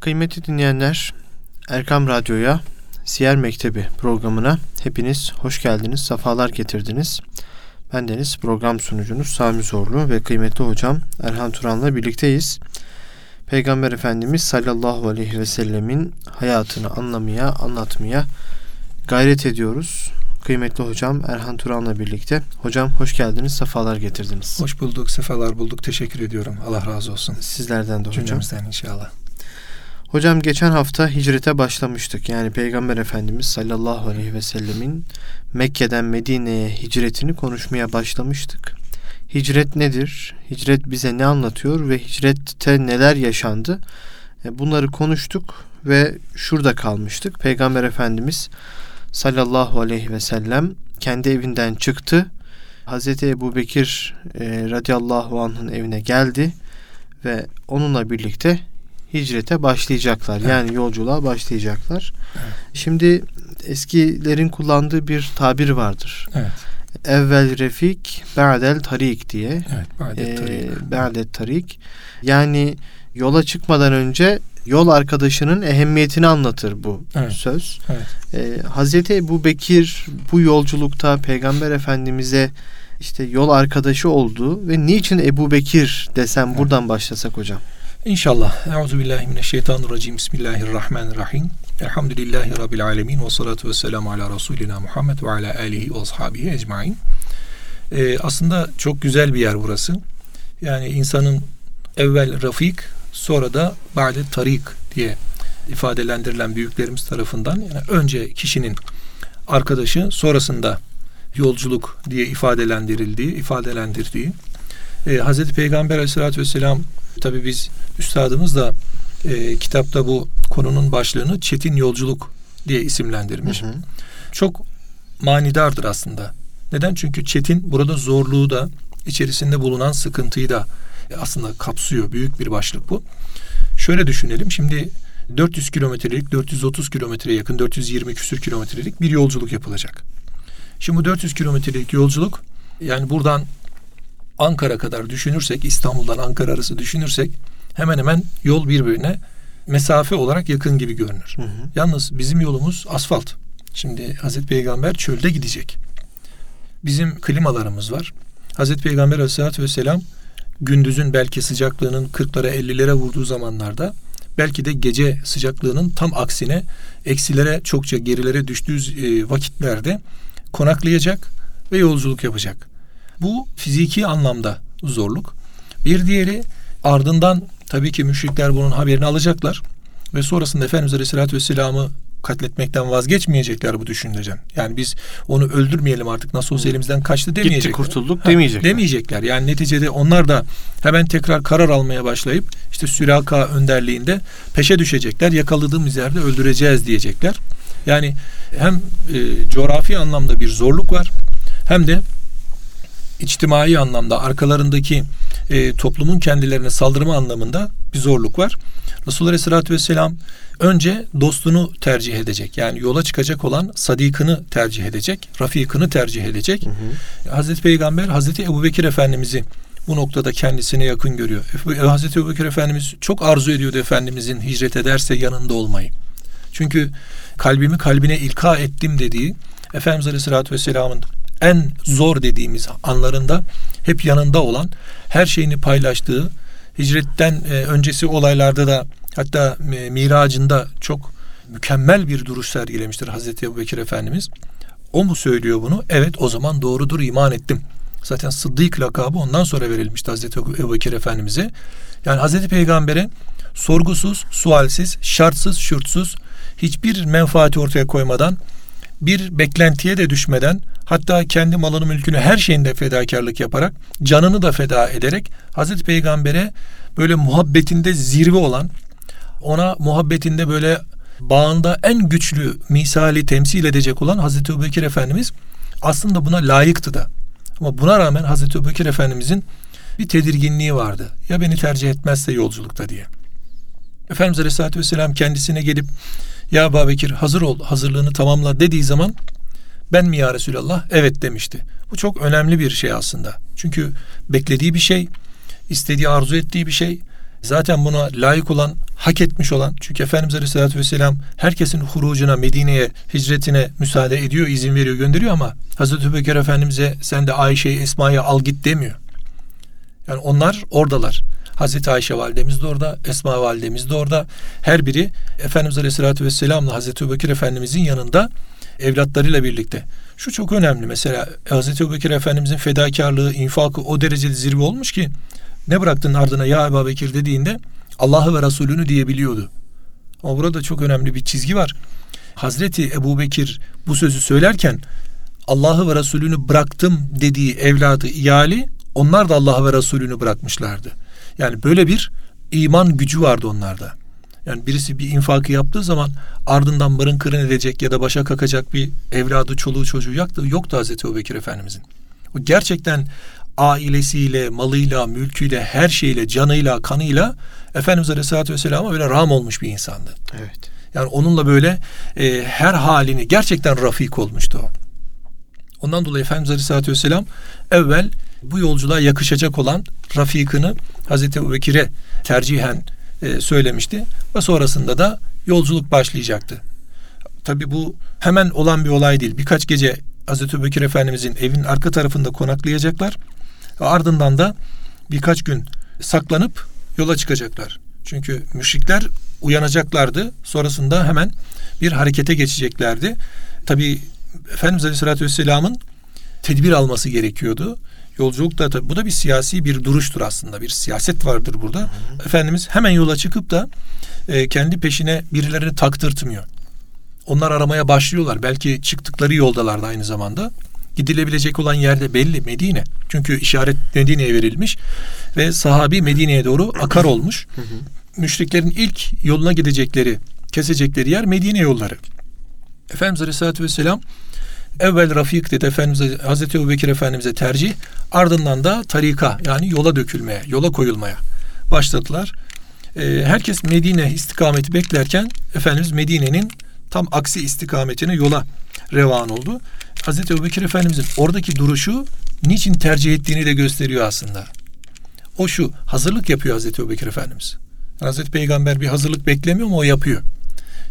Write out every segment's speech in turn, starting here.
Kıymetli dinleyenler, Erkam Radyo'ya, Siyer Mektebi programına hepiniz hoş geldiniz, sefalar getirdiniz. Ben Deniz, program sunucunuz Sami Zorlu ve kıymetli hocam Erhan Turan'la birlikteyiz. Peygamber Efendimiz sallallahu aleyhi ve sellemin hayatını anlamaya, anlatmaya gayret ediyoruz. Kıymetli hocam Erhan Turan'la birlikte. Hocam hoş geldiniz, sefalar getirdiniz. Hoş bulduk, sefalar bulduk. Teşekkür ediyorum. Allah razı olsun. Sizlerden de hocam. Cümlemizden inşallah. Hocam geçen hafta hicrete başlamıştık. Yani Peygamber Efendimiz sallallahu aleyhi ve sellemin Mekke'den Medine'ye hicretini konuşmaya başlamıştık. Hicret nedir? Hicret bize ne anlatıyor ve hicrette neler yaşandı? E, bunları konuştuk ve şurada kalmıştık. Peygamber Efendimiz sallallahu aleyhi ve sellem kendi evinden çıktı. Hazreti Ebu Bekir e, radıyallahu anh'ın evine geldi ve onunla birlikte hicrete başlayacaklar. Evet. Yani yolculuğa başlayacaklar. Evet. Şimdi eskilerin kullandığı bir tabir vardır. Evet. Evvel refik, ba'del tarik diye. Evet, ba'del tarik. Ee, ba'del tarik. Yani yola çıkmadan önce yol arkadaşının ehemmiyetini anlatır bu evet. söz. Evet. Ee, Hazreti Ebu Bekir bu yolculukta Peygamber Efendimiz'e işte yol arkadaşı oldu ve niçin Ebu Bekir desem evet. buradan başlasak hocam. İnşallah. Euzubillahimineşşeytanirracim. Bismillahirrahmanirrahim. Elhamdülillahi Rabbil alemin. Ve salatu ve selamu ala Resulina Muhammed ve ala alihi ve ashabihi ecmain. Ee, aslında çok güzel bir yer burası. Yani insanın evvel rafik sonra da ba'de tarik diye ifadelendirilen büyüklerimiz tarafından yani önce kişinin arkadaşı sonrasında yolculuk diye ifadelendirildiği, ifadelendirdiği e, Hazreti Peygamber Aleyhisselatü Vesselam tabi biz üstadımız da e, kitapta bu konunun başlığını Çetin Yolculuk diye isimlendirmiş. Hı hı. Çok manidardır aslında. Neden? Çünkü Çetin burada zorluğu da içerisinde bulunan sıkıntıyı da aslında kapsıyor. Büyük bir başlık bu. Şöyle düşünelim. Şimdi 400 kilometrelik, 430 kilometreye yakın, 420 küsür kilometrelik bir yolculuk yapılacak. Şimdi bu 400 kilometrelik yolculuk yani buradan Ankara kadar düşünürsek, İstanbul'dan Ankara arası düşünürsek hemen hemen yol birbirine mesafe olarak yakın gibi görünür. Hı hı. Yalnız bizim yolumuz asfalt. Şimdi Hazreti Peygamber çölde gidecek. Bizim klimalarımız var. Hazreti Peygamber Aleyhisselatü Vesselam gündüzün belki sıcaklığının 40'lara 50'lere vurduğu zamanlarda belki de gece sıcaklığının tam aksine eksilere çokça gerilere düştüğü e, vakitlerde konaklayacak ve yolculuk yapacak. Bu fiziki anlamda zorluk. Bir diğeri ardından tabii ki müşrikler bunun haberini alacaklar ve sonrasında Efendimiz Aleyhisselatü Vesselam'ı katletmekten vazgeçmeyecekler bu düşünceden. Yani biz onu öldürmeyelim artık nasıl olsa elimizden kaçtı demeyecekler. Gitti kurtulduk demeyecekler. Demeyecekler. Yani neticede onlar da hemen tekrar karar almaya başlayıp işte Süraka önderliğinde peşe düşecekler. Yakaladığımız yerde öldüreceğiz diyecekler. Yani hem e, coğrafi anlamda bir zorluk var hem de içtimai anlamda arkalarındaki e, toplumun kendilerine saldırma anlamında bir zorluk var. Resulullah Aleyhisselatü Vesselam önce dostunu tercih edecek. Yani yola çıkacak olan sadikını tercih edecek. Rafikını tercih edecek. Hı hı. Hazreti Peygamber Hazreti Ebu Bekir Efendimiz'i bu noktada kendisine yakın görüyor. Hazreti Ebu Bekir Efendimiz çok arzu ediyordu Efendimizin hicret ederse yanında olmayı. Çünkü kalbimi kalbine ilka ettim dediği Efendimiz Aleyhisselatü Vesselam'ın en zor dediğimiz anlarında hep yanında olan, her şeyini paylaştığı, hicretten e, öncesi olaylarda da hatta e, miracında çok mükemmel bir duruş sergilemiştir Hazreti Ebu Bekir Efendimiz. O mu söylüyor bunu? Evet o zaman doğrudur iman ettim. Zaten Sıddık lakabı ondan sonra verilmişti Hazreti Ebu Bekir Efendimiz'e. Yani Hazreti Peygamber'e sorgusuz, sualsiz, şartsız, şurtsuz hiçbir menfaati ortaya koymadan bir beklentiye de düşmeden hatta kendi malını mülkünü her şeyinde fedakarlık yaparak canını da feda ederek Hazreti Peygamber'e böyle muhabbetinde zirve olan ona muhabbetinde böyle bağında en güçlü misali temsil edecek olan Hazreti Ebubekir Efendimiz aslında buna layıktı da. Ama buna rağmen Hazreti Ebubekir Efendimizin bir tedirginliği vardı. Ya beni tercih etmezse yolculukta diye. Efendimiz Aleyhisselatü Vesselam kendisine gelip ya Ebu hazır ol, hazırlığını tamamla dediği zaman ben mi ya Resulallah? Evet demişti. Bu çok önemli bir şey aslında. Çünkü beklediği bir şey, istediği, arzu ettiği bir şey. zaten buna layık olan, hak etmiş olan çünkü Efendimiz Aleyhisselatü Vesselam herkesin hurucuna, Medine'ye, hicretine müsaade ediyor, izin veriyor, gönderiyor ama Hazreti Ebubekir Efendimiz'e sen de Ayşe'yi, Esma'yı al git demiyor. Yani onlar oradalar. Hazreti Ayşe validemiz de orada, Esma validemiz de orada. Her biri Efendimiz Aleyhisselatü Vesselam'la Hazreti Ebubekir Efendimiz'in yanında evlatlarıyla birlikte. Şu çok önemli mesela Hazreti Ebubekir Efendimiz'in fedakarlığı, infakı o derecede zirve olmuş ki ne bıraktın ardına ya Ebu Bekir dediğinde Allah'ı ve Resulünü diyebiliyordu. Ama burada çok önemli bir çizgi var. Hazreti Ebu Bekir bu sözü söylerken Allah'ı ve Resulünü bıraktım dediği evladı iyali onlar da Allah ve Resulünü bırakmışlardı. Yani böyle bir iman gücü vardı onlarda. Yani birisi bir infakı yaptığı zaman ardından mırın kırın edecek ya da başa kakacak bir evladı, çoluğu, çocuğu yoktu, yoktu Hazreti Ebubekir Efendimizin. O gerçekten ailesiyle, malıyla, mülküyle, her şeyle, canıyla, kanıyla Efendimiz Aleyhisselatü Vesselam'a böyle ram olmuş bir insandı. Evet. Yani onunla böyle e, her halini gerçekten rafik olmuştu o. Ondan dolayı Efendimiz Aleyhisselatü Vesselam evvel bu yolculuğa yakışacak olan rafikini Hazreti Ebubekir'e tercihen e, söylemişti ve sonrasında da yolculuk başlayacaktı. Tabi bu hemen olan bir olay değil. Birkaç gece Hazreti Ebubekir Efendimizin evin arka tarafında konaklayacaklar. Ve ardından da birkaç gün saklanıp yola çıkacaklar. Çünkü müşrikler uyanacaklardı. Sonrasında hemen bir harekete geçeceklerdi. Tabi Efendimiz Aleyhisselatü Vesselam'ın tedbir alması gerekiyordu. Yolculuk da bu da bir siyasi bir duruştur aslında. Bir siyaset vardır burada. Hı hı. Efendimiz hemen yola çıkıp da e, kendi peşine birilerini taktırtmıyor. Onlar aramaya başlıyorlar. Belki çıktıkları yoldalardı aynı zamanda. Gidilebilecek olan yerde belli Medine. Çünkü işaret Medine'ye verilmiş ve sahabi Medine'ye doğru akar olmuş. Hı hı. Müşriklerin ilk yoluna gidecekleri, kesecekleri yer Medine yolları. Efendimiz Aleyhisselatü Vesselam evvel Rafik dedi Efendimiz Hazreti Ebu Bekir Efendimiz'e tercih ardından da tarika yani yola dökülmeye, yola koyulmaya başladılar. Ee, herkes Medine istikameti beklerken Efendimiz Medine'nin tam aksi istikametine yola revan oldu. Hazreti Ebu Bekir Efendimiz'in oradaki duruşu niçin tercih ettiğini de gösteriyor aslında. O şu hazırlık yapıyor Hazreti Ebu Bekir Efendimiz. Hazreti Peygamber bir hazırlık beklemiyor mu o yapıyor.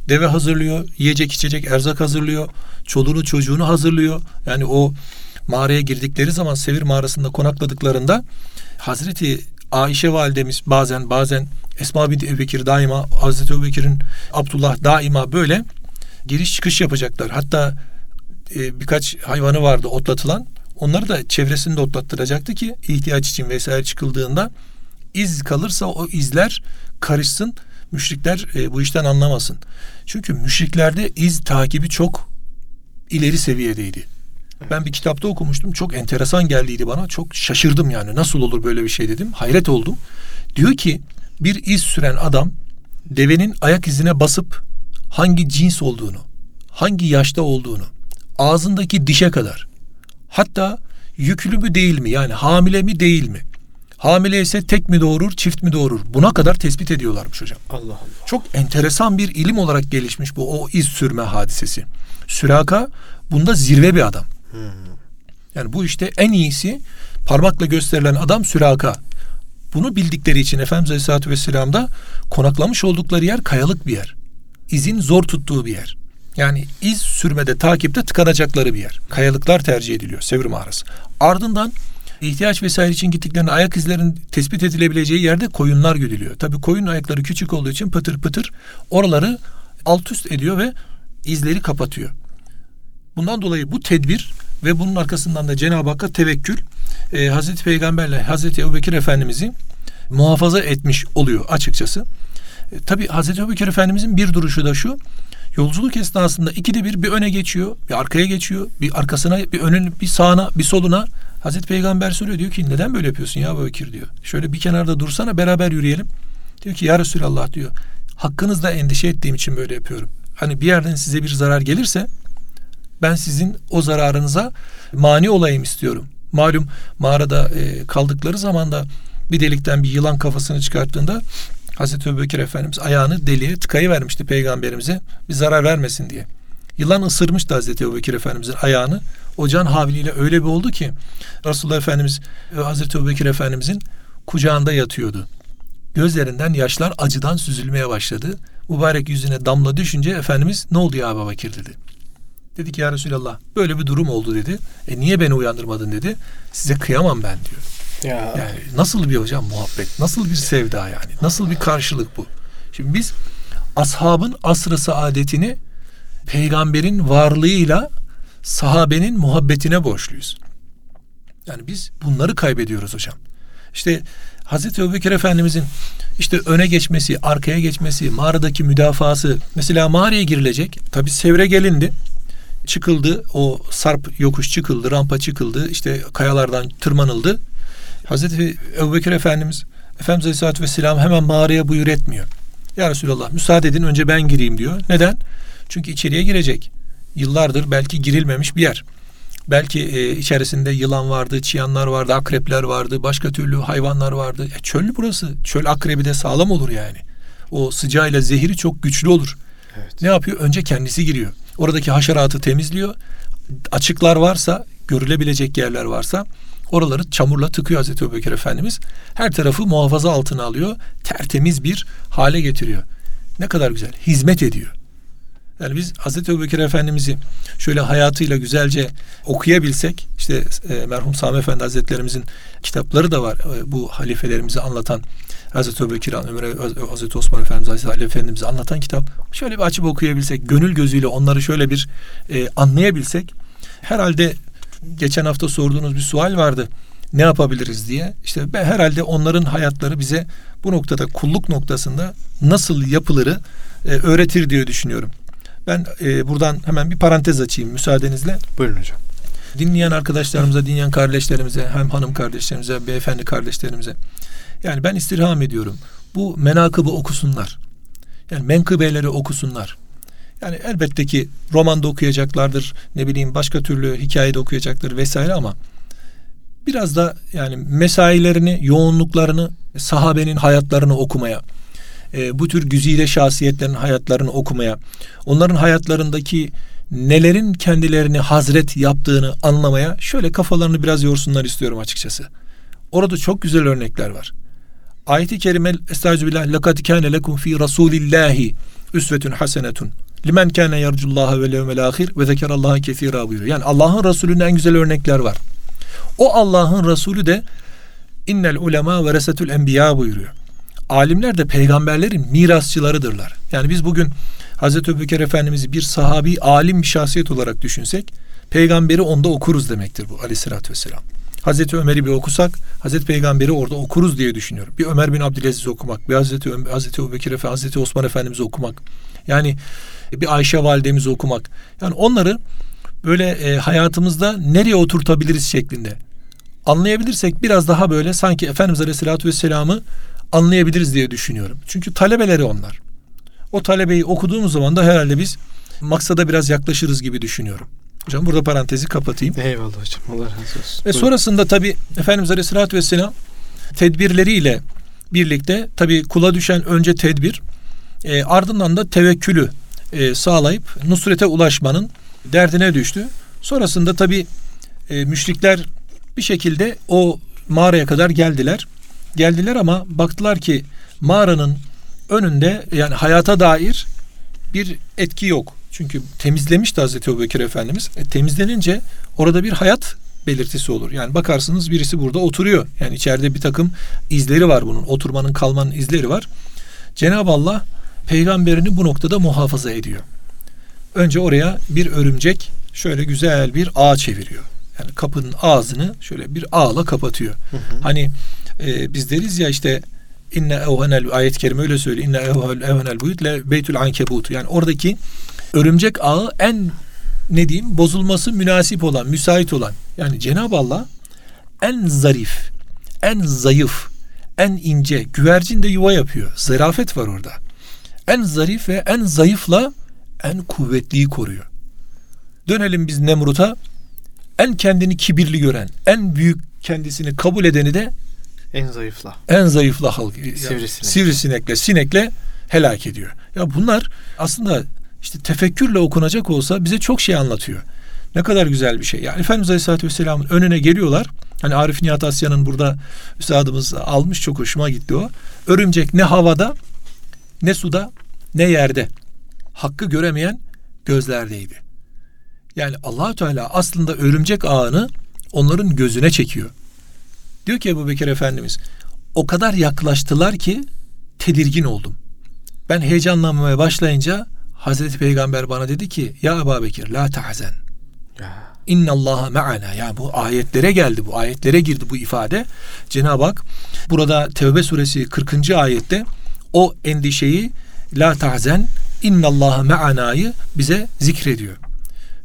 Deve hazırlıyor, yiyecek içecek erzak hazırlıyor, çoluğunu çocuğunu hazırlıyor. Yani o mağaraya girdikleri zaman Sevir mağarasında konakladıklarında Hazreti Ayşe validemiz bazen bazen Esma binti Ebubekir daima Hazreti Ebubekir'in Abdullah daima böyle giriş çıkış yapacaklar. Hatta e, birkaç hayvanı vardı otlatılan. Onları da çevresinde otlattıracaktı ki ihtiyaç için vesaire çıkıldığında iz kalırsa o izler karışsın. Müşrikler e, bu işten anlamasın. Çünkü müşriklerde iz takibi çok ileri seviyedeydi. Ben bir kitapta okumuştum. Çok enteresan geldiydi bana. Çok şaşırdım yani. Nasıl olur böyle bir şey dedim. Hayret oldum. Diyor ki bir iz süren adam devenin ayak izine basıp hangi cins olduğunu, hangi yaşta olduğunu, ağzındaki dişe kadar, hatta yüklü mü değil mi yani hamile mi değil mi, hamile ise tek mi doğurur, çift mi doğurur, buna kadar tespit ediyorlarmış hocam. Allah Allah. Çok enteresan bir ilim olarak gelişmiş bu o iz sürme hadisesi. Süraka bunda zirve bir adam. Hmm. Yani bu işte en iyisi parmakla gösterilen adam süraka. Bunu bildikleri için Efendimiz Aleyhisselatü Vesselam'da konaklamış oldukları yer kayalık bir yer izin zor tuttuğu bir yer. Yani iz sürmede, takipte tıkanacakları bir yer. Kayalıklar tercih ediliyor Sevr mağarası. Ardından ihtiyaç vesaire için gittiklerinde ayak izlerin tespit edilebileceği yerde koyunlar güdülüyor. Tabi koyun ayakları küçük olduğu için pıtır pıtır oraları alt üst ediyor ve izleri kapatıyor. Bundan dolayı bu tedbir ve bunun arkasından da Cenab-ı Hakk'a tevekkül e, Hazreti Peygamberle Hazreti Ebubekir Efendimiz'i muhafaza etmiş oluyor açıkçası. E, tabi Hazreti Ebubekir Efendimizin bir duruşu da şu. Yolculuk esnasında ikide bir bir öne geçiyor, bir arkaya geçiyor, bir arkasına, bir önün, bir sağına, bir soluna. Hazreti Peygamber soruyor diyor ki neden böyle yapıyorsun ya Ebubekir diyor. Şöyle bir kenarda dursana beraber yürüyelim. Diyor ki ya Resulallah diyor. Hakkınızda endişe ettiğim için böyle yapıyorum. Hani bir yerden size bir zarar gelirse ben sizin o zararınıza mani olayım istiyorum. Malum mağarada e, kaldıkları zaman da bir delikten bir yılan kafasını çıkarttığında Hazreti Ebubekir Efendimiz ayağını deliğe tıkayı vermişti peygamberimize bir zarar vermesin diye. Yılan ısırmıştı Hazreti Ebubekir Efendimizin ayağını. O can havliyle öyle bir oldu ki Resulullah Efendimiz Hazreti Ebubekir Efendimizin kucağında yatıyordu. Gözlerinden yaşlar acıdan süzülmeye başladı. Mübarek yüzüne damla düşünce Efendimiz ne oldu ya Ebu Bakir dedi. Dedi ki ya Resulallah böyle bir durum oldu dedi. E niye beni uyandırmadın dedi. Size kıyamam ben diyor. Ya. Yani nasıl bir hocam muhabbet, nasıl bir sevda yani, nasıl bir karşılık bu. Şimdi biz ashabın asrı saadetini peygamberin varlığıyla sahabenin muhabbetine borçluyuz. Yani biz bunları kaybediyoruz hocam. İşte Hazreti Ebubekir Efendimizin işte öne geçmesi, arkaya geçmesi, mağaradaki müdafası. Mesela mağaraya girilecek. Tabi sevre gelindi. Çıkıldı. O sarp yokuş çıkıldı. Rampa çıkıldı. işte kayalardan tırmanıldı. Hazreti Ebubekir Efendimiz Efendimiz Aleyhisselatü Vesselam hemen mağaraya buyur etmiyor. Ya Resulallah müsaade edin önce ben gireyim diyor. Neden? Çünkü içeriye girecek. Yıllardır belki girilmemiş bir yer. Belki e, içerisinde yılan vardı, çıyanlar vardı, akrepler vardı, başka türlü hayvanlar vardı. E, çöl burası. Çöl akrebi de sağlam olur yani. O sıcağıyla zehiri çok güçlü olur. Evet. Ne yapıyor? Önce kendisi giriyor. Oradaki haşeratı temizliyor. Açıklar varsa, görülebilecek yerler varsa oraları çamurla tıkıyor Hazreti Ebubekir Efendimiz. Her tarafı muhafaza altına alıyor. Tertemiz bir hale getiriyor. Ne kadar güzel. Hizmet ediyor. Yani biz Hazreti Ebubekir Efendimiz'i şöyle hayatıyla güzelce okuyabilsek işte e, merhum Sami Efendi Hazretlerimizin kitapları da var e, bu halifelerimizi anlatan Hazreti Ebubekir Ömer Hazreti Osman Efendimiz Hazreti Ali Efendimiz'i anlatan kitap şöyle bir açıp okuyabilsek gönül gözüyle onları şöyle bir e, anlayabilsek herhalde geçen hafta sorduğunuz bir sual vardı ne yapabiliriz diye. İşte ben herhalde onların hayatları bize bu noktada kulluk noktasında nasıl yapıları e, öğretir diye düşünüyorum. Ben e, buradan hemen bir parantez açayım müsaadenizle. Buyurun hocam. Dinleyen arkadaşlarımıza, dinleyen kardeşlerimize, hem hanım kardeşlerimize, beyefendi kardeşlerimize. Yani ben istirham ediyorum. Bu menakıbı okusunlar. Yani menkıbeleri okusunlar. Yani elbette ki romanda okuyacaklardır, ne bileyim başka türlü hikayede okuyacaktır vesaire ama biraz da yani mesailerini, yoğunluklarını, sahabenin hayatlarını okumaya, e, bu tür güzide şahsiyetlerin hayatlarını okumaya, onların hayatlarındaki nelerin kendilerini hazret yaptığını anlamaya şöyle kafalarını biraz yorsunlar istiyorum açıkçası. Orada çok güzel örnekler var. Ayet-i kerime Estağfirullah lekad kâne lekum fi rasulillahi üsvetun hasenetun limen kâne yercullaha ve levmel ahir ve zekerallaha kesira buyuruyor. Yani Allah'ın Resulü'nün en güzel örnekler var. O Allah'ın Resulü de innel ulema ve resetül enbiya buyuruyor alimler de peygamberlerin mirasçılarıdırlar. Yani biz bugün Hazreti Öbükür Efendimiz'i bir sahabi, alim bir şahsiyet olarak düşünsek, peygamberi onda okuruz demektir bu aleyhissalatü vesselam. Hazreti Ömer'i bir okusak, Hazreti Peygamberi orada okuruz diye düşünüyorum. Bir Ömer bin Abdülaziz okumak, bir Hazreti Ömer, Hazreti Ebubekir Efendimiz, Hazreti Osman Efendimiz'i okumak. Yani bir Ayşe validemizi okumak. Yani onları böyle e, hayatımızda nereye oturtabiliriz şeklinde anlayabilirsek biraz daha böyle sanki Efendimiz Aleyhisselatü Vesselam'ı anlayabiliriz diye düşünüyorum. Çünkü talebeleri onlar. O talebeyi okuduğumuz zaman da herhalde biz maksada biraz yaklaşırız gibi düşünüyorum. Hocam burada parantezi kapatayım. Eyvallah hocam. Allah razı olsun. Ve sonrasında tabi Efendimiz Aleyhisselatü Vesselam tedbirleriyle birlikte tabi kula düşen önce tedbir e, ardından da tevekkülü e, sağlayıp nusrete ulaşmanın derdine düştü. Sonrasında tabi e, müşrikler bir şekilde o mağaraya kadar geldiler. Geldiler ama baktılar ki mağaranın önünde yani hayata dair bir etki yok. Çünkü temizlemişti Hazreti Ebubekir Efendimiz. E, temizlenince orada bir hayat belirtisi olur. Yani bakarsınız birisi burada oturuyor. Yani içeride bir takım izleri var bunun. Oturmanın kalmanın izleri var. Cenab-ı Allah peygamberini bu noktada muhafaza ediyor. Önce oraya bir örümcek şöyle güzel bir ağ çeviriyor. Yani kapının ağzını şöyle bir ağla kapatıyor. Hı hı. Hani e, biz deriz ya işte inne evhenel ayet-i kerime öyle söylüyor. İnne evhenel buyut le beytül ankebut. Yani oradaki örümcek ağı en ne diyeyim bozulması münasip olan, müsait olan. Yani Cenab-ı Allah en zarif, en zayıf, en ince, güvercin de yuva yapıyor. Zarafet var orada. En zarif ve en zayıfla en kuvvetliyi koruyor. Dönelim biz Nemrut'a. En kendini kibirli gören, en büyük kendisini kabul edeni de en zayıfla. En zayıfla halk. Sivrisinek. Sivrisinekle, sinekle helak ediyor. Ya bunlar aslında işte tefekkürle okunacak olsa bize çok şey anlatıyor. Ne kadar güzel bir şey. Yani Efendimiz Aleyhisselatü Vesselam'ın önüne geliyorlar. Hani Arif Nihat Asya'nın burada üstadımız almış çok hoşuma gitti o. Örümcek ne havada ne suda ne yerde. Hakkı göremeyen gözlerdeydi. Yani Allahü Teala aslında örümcek ağını onların gözüne çekiyor. Diyor ki Ebu Bekir Efendimiz o kadar yaklaştılar ki tedirgin oldum. Ben heyecanlanmaya başlayınca Hazreti Peygamber bana dedi ki ya Ebu Bekir la tahzen. İnna Allaha ma'ana. Ya bu ayetlere geldi. Bu ayetlere girdi bu ifade. Cenab-ı Hak burada Tevbe suresi 40. ayette o endişeyi la tahzen inna Allaha ma'ana'yı bize zikrediyor.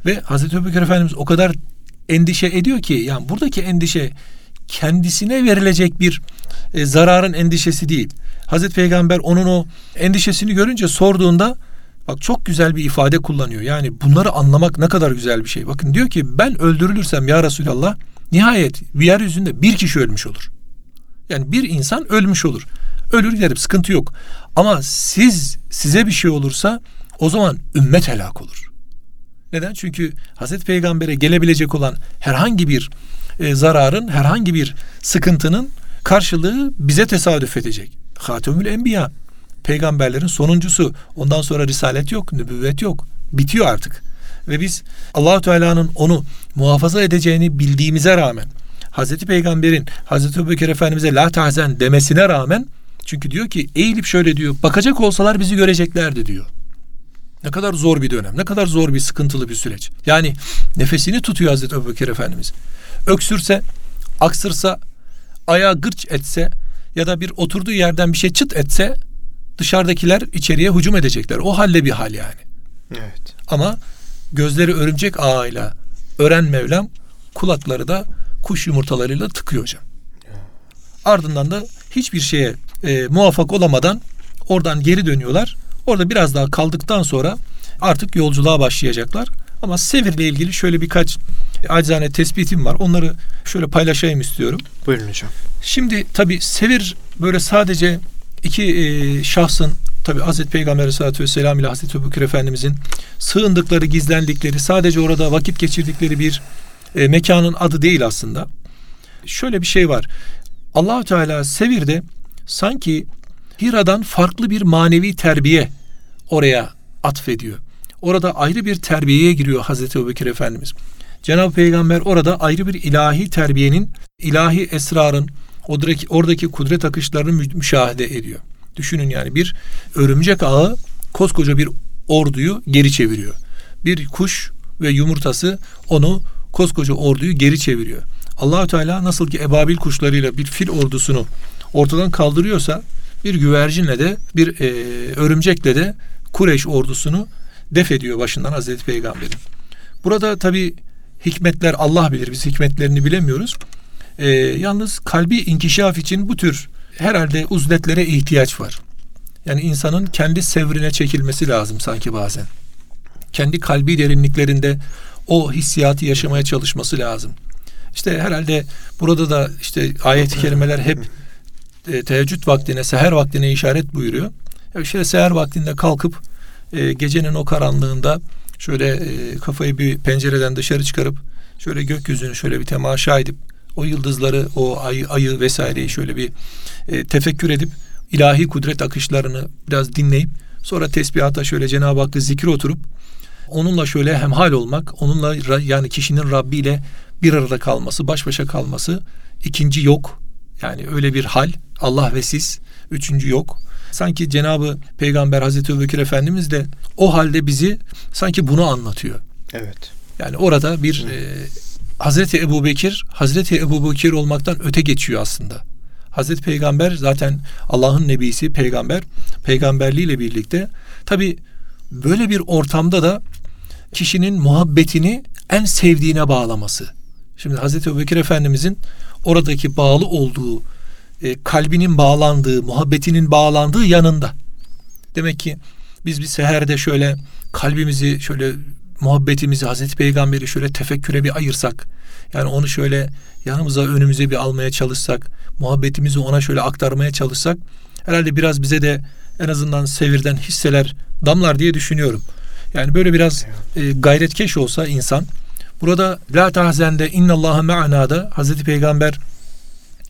Ve Hazreti Ebubekir Efendimiz o kadar endişe ediyor ki yani buradaki endişe kendisine verilecek bir e, zararın endişesi değil. Hazreti Peygamber onun o endişesini görünce sorduğunda bak çok güzel bir ifade kullanıyor. Yani bunları anlamak ne kadar güzel bir şey. Bakın diyor ki ben öldürülürsem ya Resulallah nihayet bir yeryüzünde bir kişi ölmüş olur. Yani bir insan ölmüş olur. Ölür giderim sıkıntı yok. Ama siz size bir şey olursa o zaman ümmet helak olur. Neden? Çünkü Hazreti Peygamber'e gelebilecek olan herhangi bir e, zararın, herhangi bir sıkıntının karşılığı bize tesadüf edecek. Hatemül Enbiya peygamberlerin sonuncusu. Ondan sonra risalet yok, nübüvvet yok. Bitiyor artık. Ve biz Allahu Teala'nın onu muhafaza edeceğini bildiğimize rağmen Hazreti Peygamber'in Hazreti Ebubekir Efendimiz'e la tahzen demesine rağmen çünkü diyor ki eğilip şöyle diyor bakacak olsalar bizi göreceklerdi diyor. Ne kadar zor bir dönem, ne kadar zor bir sıkıntılı bir süreç. Yani nefesini tutuyor Hazreti Ebubekir Efendimiz. Öksürse, aksırsa, ayağı gırç etse ya da bir oturduğu yerden bir şey çıt etse dışarıdakiler içeriye hücum edecekler. O halde bir hal yani. Evet. Ama gözleri örümcek ağıyla ören Mevlam kulakları da kuş yumurtalarıyla tıkıyor hocam. Ardından da hiçbir şeye e, muvaffak olamadan oradan geri dönüyorlar. Orada biraz daha kaldıktan sonra artık yolculuğa başlayacaklar. Ama Sevir'le ilgili şöyle birkaç acizane tespitim var. Onları şöyle paylaşayım istiyorum. Buyurun hocam. Şimdi tabi Sevir böyle sadece iki e, şahsın tabi Hazreti Peygamber Aleyhisselatü Vesselam ile Hazreti Ebubekir Efendimizin sığındıkları, gizlendikleri, sadece orada vakit geçirdikleri bir e, mekanın adı değil aslında. Şöyle bir şey var. Allahu Teala Sevir'de sanki Hira'dan farklı bir manevi terbiye oraya atfediyor. Orada ayrı bir terbiyeye giriyor Hazreti Ebubekir Efendimiz. Cenab-ı Peygamber orada ayrı bir ilahi terbiyenin, ilahi esrarın, oradaki, oradaki kudret akışlarını müşahede ediyor. Düşünün yani bir örümcek ağı koskoca bir orduyu geri çeviriyor. Bir kuş ve yumurtası onu koskoca orduyu geri çeviriyor. Allahü Teala nasıl ki ebabil kuşlarıyla bir fil ordusunu ortadan kaldırıyorsa bir güvercinle de bir e, örümcekle de Kureyş ordusunu def ediyor başından Hazreti Peygamber'in. Burada tabi hikmetler Allah bilir. Biz hikmetlerini bilemiyoruz. E, yalnız kalbi inkişaf için bu tür herhalde uzletlere ihtiyaç var. Yani insanın kendi sevrine çekilmesi lazım sanki bazen. Kendi kalbi derinliklerinde o hissiyatı yaşamaya çalışması lazım. İşte herhalde burada da işte ayet-i kerimeler hep e, teheccüd vaktine, seher vaktine işaret buyuruyor. Ya işte seher vaktinde kalkıp e, gecenin o karanlığında şöyle e, kafayı bir pencereden dışarı çıkarıp şöyle gökyüzünü şöyle bir temaşa edip o yıldızları, o ayı, ayı vesaireyi şöyle bir e, tefekkür edip ilahi kudret akışlarını biraz dinleyip sonra tesbihata şöyle Cenab-ı Hakk'ı zikir oturup onunla şöyle hemhal olmak, onunla yani kişinin Rabbi ile bir arada kalması, baş başa kalması ikinci yok. Yani öyle bir hal Allah ve siz üçüncü yok. Sanki Cenabı Peygamber Hazreti Ebubekir Efendimiz de o halde bizi sanki bunu anlatıyor. Evet. Yani orada bir e, Hazreti Ebubekir Hazreti Ebubekir olmaktan öte geçiyor aslında. Hazreti Peygamber zaten Allah'ın nebisi peygamber peygamberliğiyle birlikte tabi böyle bir ortamda da kişinin muhabbetini en sevdiğine bağlaması. Şimdi Hazreti Ebubekir Efendimizin oradaki bağlı olduğu e, kalbinin bağlandığı, muhabbetinin bağlandığı yanında. Demek ki biz bir seherde şöyle kalbimizi şöyle muhabbetimizi Hazreti Peygamber'i şöyle tefekküre bir ayırsak yani onu şöyle yanımıza önümüze bir almaya çalışsak muhabbetimizi ona şöyle aktarmaya çalışsak herhalde biraz bize de en azından sevirden hisseler damlar diye düşünüyorum. Yani böyle biraz e, gayretkeş olsa insan Burada la tahzende innallaha ma'na'da Hazreti Peygamber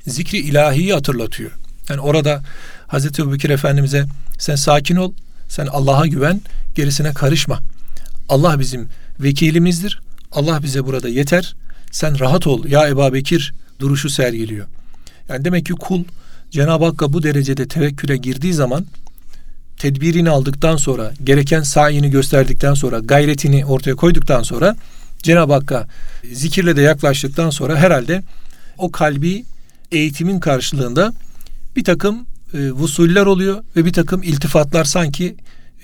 zikri ilahiyi hatırlatıyor. Yani orada Hazreti Ebubekir Efendimiz'e sen sakin ol, sen Allah'a güven, gerisine karışma. Allah bizim vekilimizdir. Allah bize burada yeter. Sen rahat ol ya Ebu Bekir duruşu sergiliyor. Yani demek ki kul Cenab-ı Hakk'a bu derecede tevekküle girdiği zaman tedbirini aldıktan sonra, gereken sayini gösterdikten sonra, gayretini ortaya koyduktan sonra Cenab-ı Hakk'a zikirle de yaklaştıktan sonra herhalde o kalbi eğitimin karşılığında bir takım e, vusuller oluyor ve bir takım iltifatlar sanki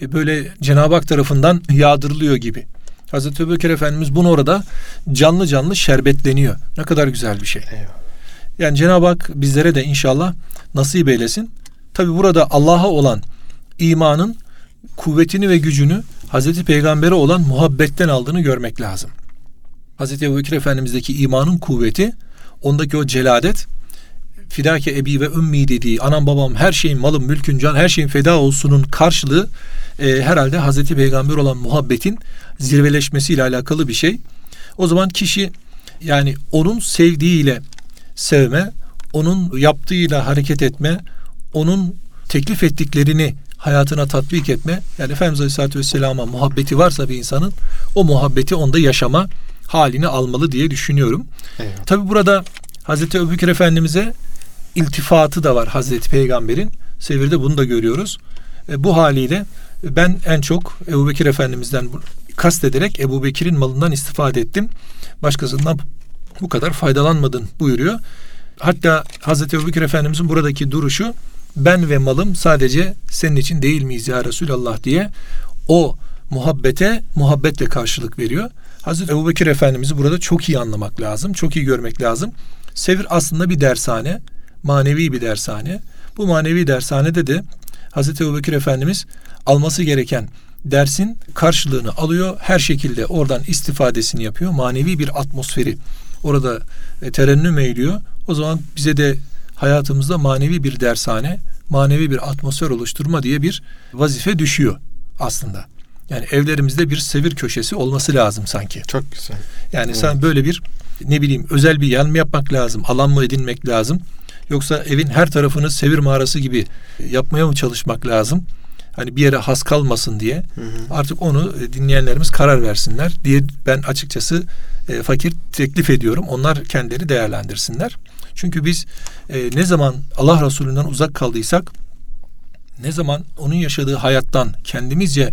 e, böyle Cenab-ı Hak tarafından yağdırılıyor gibi. Hazreti Ebubekir Efendimiz bunu orada canlı canlı şerbetleniyor. Ne kadar güzel bir şey. Yani Cenab-ı Hak bizlere de inşallah nasip eylesin. Tabi burada Allah'a olan imanın kuvvetini ve gücünü Hazreti Peygamber'e olan muhabbetten aldığını görmek lazım. Hazreti Ebubekir Efendimiz'deki imanın kuvveti, ondaki o celadet, fidake ebi ve ümmi dediği anam babam her şeyin malım mülkün can her şeyin feda olsunun karşılığı e, herhalde Hazreti Peygamber olan muhabbetin zirveleşmesiyle alakalı bir şey. O zaman kişi yani onun sevdiğiyle sevme, onun yaptığıyla hareket etme, onun teklif ettiklerini hayatına tatbik etme. Yani Efendimiz Aleyhisselatü Vesselam'a muhabbeti varsa bir insanın o muhabbeti onda yaşama halini almalı diye düşünüyorum. Eyvallah. Tabi burada Hazreti Ebubekir Efendimiz'e iltifatı da var Hazreti Peygamber'in. Sevirde bunu da görüyoruz. E, bu haliyle ben en çok Ebu Bekir Efendimiz'den kastederek Ebu Bekir'in malından istifade ettim. Başkasından bu kadar faydalanmadın buyuruyor. Hatta Hazreti Ebu Bekir Efendimiz'in buradaki duruşu ben ve malım sadece senin için değil miyiz ya Resulallah diye o muhabbete muhabbetle karşılık veriyor. Hazreti Ebu Bekir Efendimiz'i burada çok iyi anlamak lazım. Çok iyi görmek lazım. Sevir aslında bir dershane. Manevi bir dershane. Bu manevi dershanede de Hazreti Ebu Bekir Efendimiz alması gereken dersin karşılığını alıyor. Her şekilde oradan istifadesini yapıyor. Manevi bir atmosferi orada e, terennüm eyliyor. O zaman bize de hayatımızda manevi bir dershane, manevi bir atmosfer oluşturma diye bir vazife düşüyor aslında. Yani evlerimizde bir sevir köşesi olması lazım sanki. Çok güzel. Yani Evet. sen böyle bir ne bileyim özel bir yer mi yapmak lazım, alan mı edinmek lazım? Yoksa evin her tarafını sevir mağarası gibi yapmaya mı çalışmak lazım? Hani bir yere has kalmasın diye. Hı hı. Artık onu e, dinleyenlerimiz karar versinler diye ben açıkçası e, fakir teklif ediyorum. Onlar kendileri değerlendirsinler. Çünkü biz e, ne zaman Allah Resulü'nden uzak kaldıysak, ne zaman onun yaşadığı hayattan kendimizce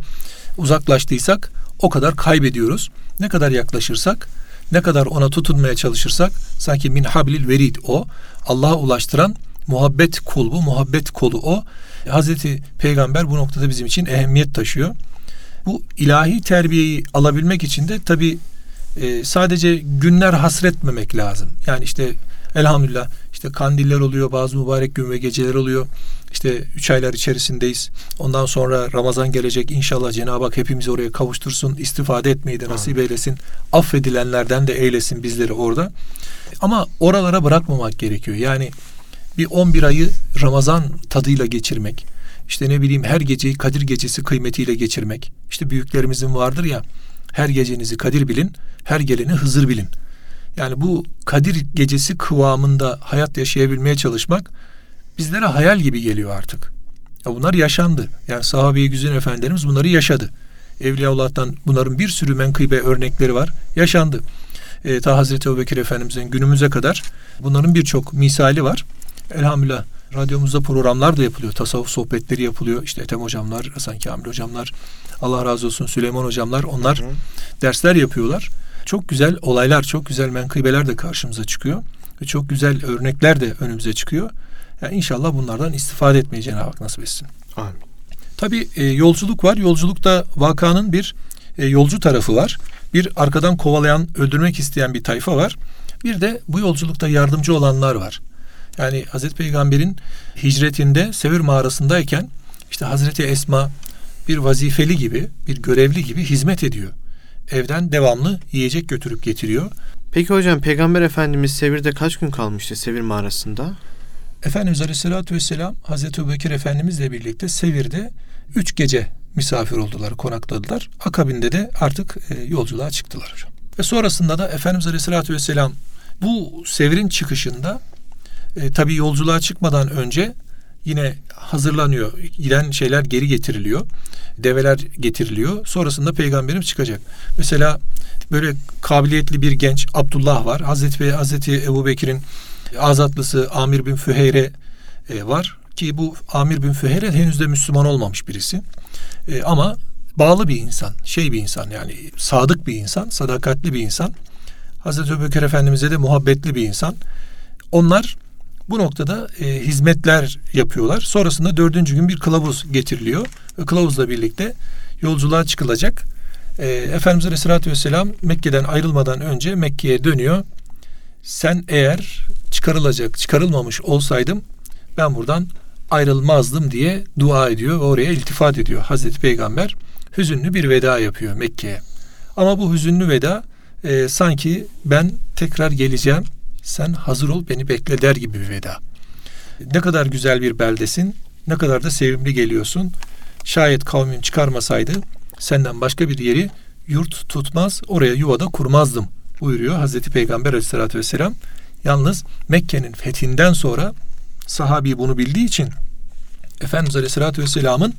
uzaklaştıysak o kadar kaybediyoruz. Ne kadar yaklaşırsak, ne kadar ona tutunmaya çalışırsak sanki min hablil verid o Allah'a ulaştıran muhabbet kulbu, muhabbet kolu o. Hazreti Peygamber bu noktada bizim için ehemmiyet taşıyor. Bu ilahi terbiyeyi alabilmek için de tabi sadece günler hasretmemek lazım. Yani işte elhamdülillah işte kandiller oluyor, bazı mübarek gün ve geceler oluyor. İşte üç aylar içerisindeyiz. Ondan sonra Ramazan gelecek. İnşallah Cenab-ı Hak hepimizi oraya kavuştursun. istifade etmeyi de nasip eylesin. Affedilenlerden de eylesin bizleri orada. Ama oralara bırakmamak gerekiyor. Yani bir 11 ayı Ramazan tadıyla geçirmek. İşte ne bileyim her geceyi Kadir gecesi kıymetiyle geçirmek. İşte büyüklerimizin vardır ya her gecenizi Kadir bilin, her geleni Hızır bilin. Yani bu Kadir gecesi kıvamında hayat yaşayabilmeye çalışmak bizlere hayal gibi geliyor artık. Ya bunlar yaşandı. Yani sahabe-i güzin efendilerimiz bunları yaşadı. Evliyaullah'tan bunların bir sürü menkıbe örnekleri var. Yaşandı. E, ta Hazreti Ebubekir Efendimiz'in günümüze kadar bunların birçok misali var. Elhamdülillah radyomuzda programlar da yapılıyor. Tasavvuf sohbetleri yapılıyor. İşte Ethem hocamlar, Hasan Kamil hocamlar, Allah razı olsun Süleyman hocamlar onlar Hı hı. dersler yapıyorlar. Çok güzel olaylar, çok güzel menkıbeler de karşımıza çıkıyor. Ve çok güzel örnekler de önümüze çıkıyor. Yani inşallah bunlardan istifade etmeyi Cenab-ı Hak nasip etsin. Amin. Tabii e, yolculuk var. Yolculukta vakanın bir e, yolcu tarafı var. Bir arkadan kovalayan, öldürmek isteyen bir tayfa var. Bir de bu yolculukta yardımcı olanlar var. Yani Hazreti Peygamber'in hicretinde Sevir mağarasındayken işte Hazreti Esma bir vazifeli gibi, bir görevli gibi hizmet ediyor. Evden devamlı yiyecek götürüp getiriyor. Peki hocam Peygamber Efendimiz Sevir'de kaç gün kalmıştı Sevir mağarasında? Efendimiz Aleyhisselatü Vesselam Hazreti Ebubekir Efendimizle birlikte Sevir'de üç gece misafir oldular, konakladılar. Akabinde de artık e, yolculuğa çıktılar hocam. Ve sonrasında da Efendimiz Aleyhisselatü Vesselam bu severin çıkışında e, tabi yolculuğa çıkmadan önce yine hazırlanıyor. Giden şeyler geri getiriliyor. Develer getiriliyor. Sonrasında peygamberimiz çıkacak. Mesela böyle kabiliyetli bir genç Abdullah var. Hazreti Bey, Hazreti Ebu Bekir'in azatlısı Amir bin Füheyre e, var. Ki bu Amir bin Füheyre henüz de Müslüman olmamış birisi. E, ama bağlı bir insan, şey bir insan yani sadık bir insan, sadakatli bir insan. Hazreti Ebubekir Efendimiz'e de muhabbetli bir insan. Onlar bu noktada e, hizmetler yapıyorlar. Sonrasında dördüncü gün bir kılavuz getiriliyor. Ve kılavuzla birlikte yolculuğa çıkılacak. E, Efendimiz Aleyhisselatü Vesselam Mekke'den ayrılmadan önce Mekke'ye dönüyor. Sen eğer çıkarılacak, çıkarılmamış olsaydım ben buradan ayrılmazdım diye dua ediyor ve oraya iltifat ediyor. Hazreti Peygamber hüzünlü bir veda yapıyor Mekke'ye. Ama bu hüzünlü veda e, sanki ben tekrar geleceğim sen hazır ol beni bekle der gibi bir veda. Ne kadar güzel bir beldesin, ne kadar da sevimli geliyorsun. Şayet kavmin çıkarmasaydı senden başka bir yeri yurt tutmaz, oraya yuvada kurmazdım buyuruyor Hazreti Peygamber aleyhissalatü vesselam. Yalnız Mekke'nin fethinden sonra sahabi bunu bildiği için Efendimiz aleyhissalatü vesselamın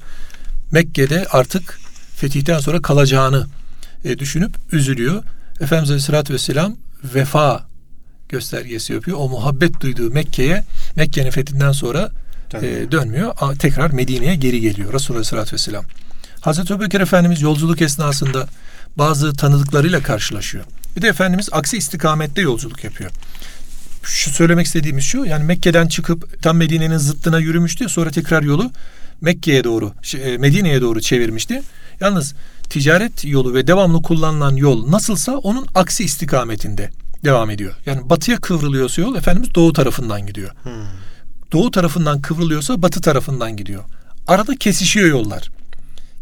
Mekke'de artık fetihten sonra kalacağını e, düşünüp üzülüyor. Efendimiz aleyhissalatü vesselam vefa göstergesi yapıyor. O muhabbet duyduğu Mekke'ye Mekke'nin fethinden sonra e, dönmüyor. A, tekrar Medine'ye geri geliyor Resulullah Aleyhisselatü Vesselam. Hazreti Ebubekir Efendimiz yolculuk esnasında bazı tanıdıklarıyla karşılaşıyor. Bir de Efendimiz aksi istikamette yolculuk yapıyor. Şu söylemek istediğimiz şu yani Mekke'den çıkıp tam Medine'nin zıttına yürümüştü. Sonra tekrar yolu Mekke'ye doğru e, Medine'ye doğru çevirmişti. Yalnız ticaret yolu ve devamlı kullanılan yol nasılsa onun aksi istikametinde devam ediyor. Yani batıya kıvrılıyorsa yol Efendimiz doğu tarafından gidiyor. Hmm. Doğu tarafından kıvrılıyorsa batı tarafından gidiyor. Arada kesişiyor yollar.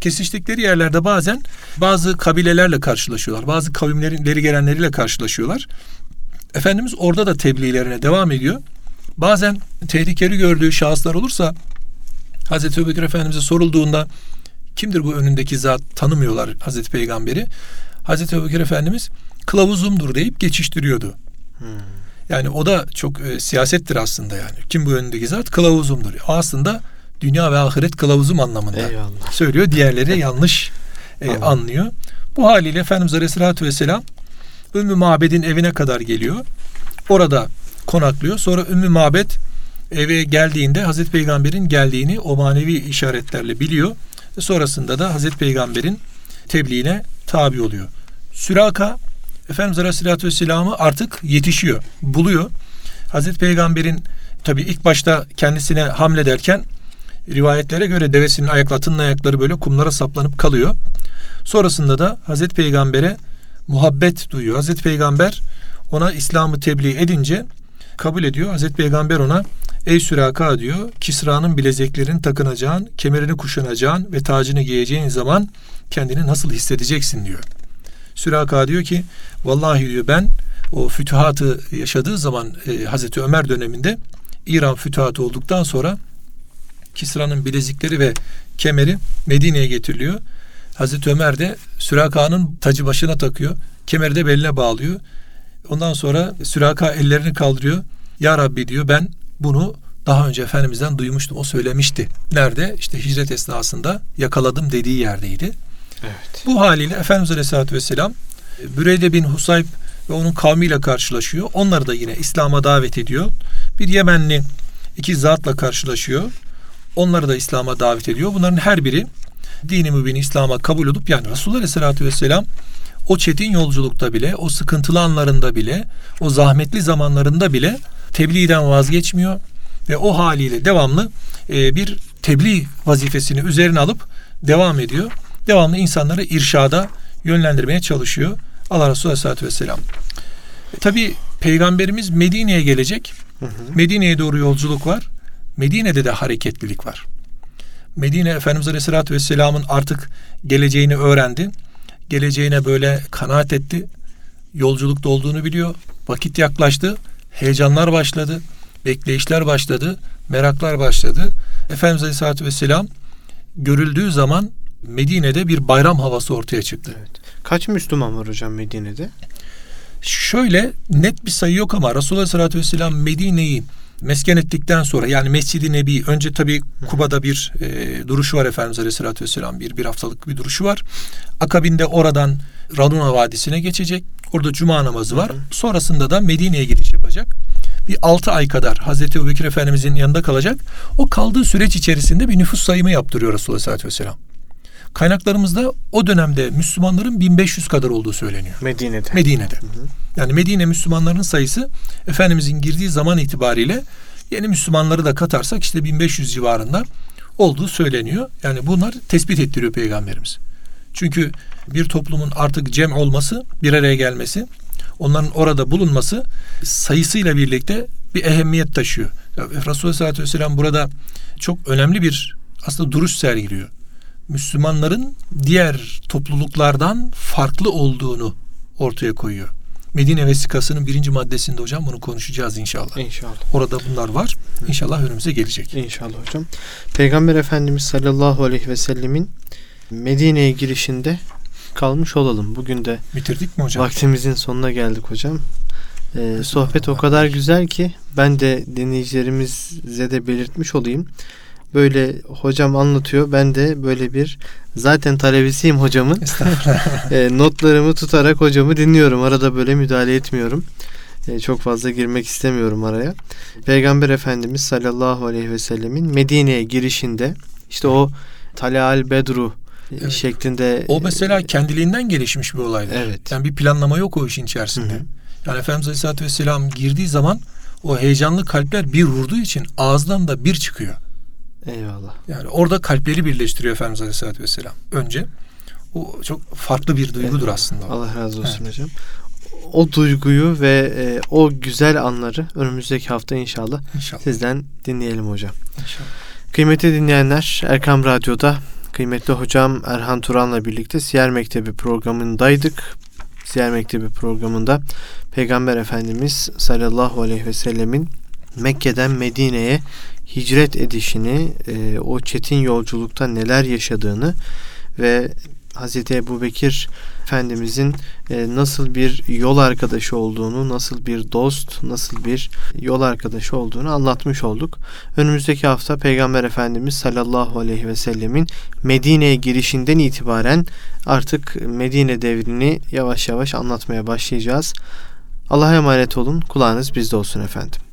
Kesiştikleri yerlerde bazen bazı kabilelerle karşılaşıyorlar. Bazı kavimlerin ileri gelenleriyle karşılaşıyorlar. Efendimiz orada da tebliğlerine devam ediyor. Bazen tehlikeli gördüğü şahıslar olursa Hazreti Ebubekir Efendimiz'e sorulduğunda kimdir bu önündeki zat tanımıyorlar Hazreti Peygamberi. Hazreti Ebubekir Efendimiz kılavuzumdur deyip geçiştiriyordu. Hmm. Yani o da çok e, siyasettir aslında yani. Kim bu önündeki zat? Kılavuzumdur. Aslında dünya ve ahiret kılavuzum anlamında Eyvallah. söylüyor. Diğerleri yanlış e, anlıyor. Bu haliyle Efendimiz Aleyhisselatü Vesselam Ümmü Mabed'in evine kadar geliyor. Orada konaklıyor. Sonra Ümmü Mabed eve geldiğinde Hazreti Peygamber'in geldiğini o manevi işaretlerle biliyor. Ve sonrasında da Hazreti Peygamber'in tebliğine tabi oluyor. Süraka Efendimiz Aleyhisselatü Vesselam'ı artık yetişiyor, buluyor. Hazreti Peygamber'in tabi ilk başta kendisine hamlederken rivayetlere göre devesinin ayaklatının ayakları böyle kumlara saplanıp kalıyor. Sonrasında da Hazreti Peygamber'e muhabbet duyuyor. Hazreti Peygamber ona İslam'ı tebliğ edince kabul ediyor. Hazreti Peygamber ona ey Süraka diyor Kisra'nın bilezeklerini takınacağın, kemerini kuşanacağın ve tacını giyeceğin zaman kendini nasıl hissedeceksin diyor. Süraka diyor ki vallahi diyor ben o fütühatı yaşadığı zaman e, Hazreti Ömer döneminde İran fütühatı olduktan sonra Kisra'nın bilezikleri ve kemeri Medine'ye getiriliyor. Hazreti Ömer de Süraka'nın tacı başına takıyor. Kemeri de beline bağlıyor. Ondan sonra Süraka ellerini kaldırıyor. Ya Rabbi diyor ben bunu daha önce Efendimiz'den duymuştum. O söylemişti. Nerede? İşte hicret esnasında yakaladım dediği yerdeydi. Evet. Bu haliyle Efendimiz Aleyhisselatü Vesselam Büreyde bin Husayb ve onun kavmiyle karşılaşıyor. Onları da yine İslam'a davet ediyor. Bir Yemenli iki zatla karşılaşıyor. Onları da İslam'a davet ediyor. Bunların her biri dini mübin İslam'a kabul olup yani Resulullah Aleyhisselatü Vesselam o çetin yolculukta bile, o sıkıntılı anlarında bile, o zahmetli zamanlarında bile tebliğden vazgeçmiyor ve o haliyle devamlı e, bir tebliğ vazifesini üzerine alıp devam ediyor devamlı insanları irşada yönlendirmeye çalışıyor. Allah Resulü Aleyhisselatü Vesselam. E, Tabi Peygamberimiz Medine'ye gelecek. Medine'ye doğru yolculuk var. Medine'de de hareketlilik var. Medine Efendimiz Aleyhisselatü Vesselam'ın artık geleceğini öğrendi. Geleceğine böyle kanaat etti. Yolculukta olduğunu biliyor. Vakit yaklaştı. Heyecanlar başladı. Bekleyişler başladı. Meraklar başladı. Efendimiz Aleyhisselatü Vesselam görüldüğü zaman Medine'de bir bayram havası ortaya çıktı. Evet. Kaç Müslüman var hocam Medine'de? Şöyle net bir sayı yok ama Resulullah Aleyhisselatü Vesselam Medine'yi mesken ettikten sonra yani Mescid-i Nebi önce tabi Kuba'da bir e, duruşu var Efendimiz Aleyhisselatü Vesselam bir, bir haftalık bir duruşu var. Akabinde oradan Raduna Vadisi'ne geçecek. Orada cuma namazı var. Sonrasında da Medine'ye giriş yapacak. Bir altı ay kadar Hazreti Ebubekir Efendimizin yanında kalacak. O kaldığı süreç içerisinde bir nüfus sayımı yaptırıyor Resulullah Aleyhisselatü Vesselam. Kaynaklarımızda o dönemde Müslümanların 1500 kadar olduğu söyleniyor. Medine'de. Medine'de. Yani Medine Müslümanlarının sayısı Efendimizin girdiği zaman itibariyle yeni Müslümanları da katarsak işte 1500 civarında olduğu söyleniyor. Yani bunlar tespit ettiriyor Peygamberimiz. Çünkü bir toplumun artık cem olması, bir araya gelmesi, onların orada bulunması sayısıyla birlikte bir ehemmiyet taşıyor. Resulullah Sallallahu Vesselam burada çok önemli bir aslında duruş sergiliyor. Müslümanların diğer topluluklardan farklı olduğunu ortaya koyuyor. Medine vesikasının birinci maddesinde hocam bunu konuşacağız inşallah. İnşallah. Orada bunlar var. İnşallah önümüze gelecek. İnşallah hocam. Peygamber Efendimiz sallallahu aleyhi ve sellemin Medine'ye girişinde kalmış olalım. Bugün de Bitirdik mi hocam? vaktimizin sonuna geldik hocam. Ee, sohbet o kadar güzel ki ben de dinleyicilerimize de belirtmiş olayım. Böyle hocam anlatıyor. Ben de böyle bir zaten talebesiyim hocamın. e, notlarımı tutarak hocamı dinliyorum. Arada böyle müdahale etmiyorum. E, çok fazla girmek istemiyorum araya. Peygamber Efendimiz sallallahu aleyhi ve sellemin Medine'ye girişinde işte o Talal Bedru Evet. şeklinde O mesela kendiliğinden gelişmiş bir olaydır. Evet. Yani bir planlama yok o işin içerisinde. Hı hı. Yani Efendimiz Aleyhisselatü Vesselam girdiği zaman o heyecanlı kalpler bir vurduğu için ağızdan da bir çıkıyor. Eyvallah. Yani orada kalpleri birleştiriyor Efendimiz Aleyhisselatü Vesselam. Önce o çok farklı bir duygudur Evet. aslında. o. Allah razı olsun hocam. O duyguyu ve e, o güzel anları önümüzdeki hafta inşallah İnşallah. sizden dinleyelim hocam. İnşallah. Kıymetli dinleyenler Erkam Radyo'da kıymetli hocam Erhan Turan'la birlikte Siyer Mektebi programındaydık. Siyer Mektebi programında Peygamber Efendimiz sallallahu aleyhi ve sellemin Mekke'den Medine'ye hicret edişini, e, o çetin yolculukta neler yaşadığını ve Hazreti Ebu Bekir Efendimizin e, nasıl bir yol arkadaşı olduğunu, nasıl bir dost, nasıl bir yol arkadaşı olduğunu anlatmış olduk. Önümüzdeki hafta Peygamber Efendimiz sallallahu aleyhi ve sellemin Medine'ye girişinden itibaren artık Medine devrini yavaş yavaş anlatmaya başlayacağız. Allah'a emanet olun. Kulağınız bizde olsun efendim.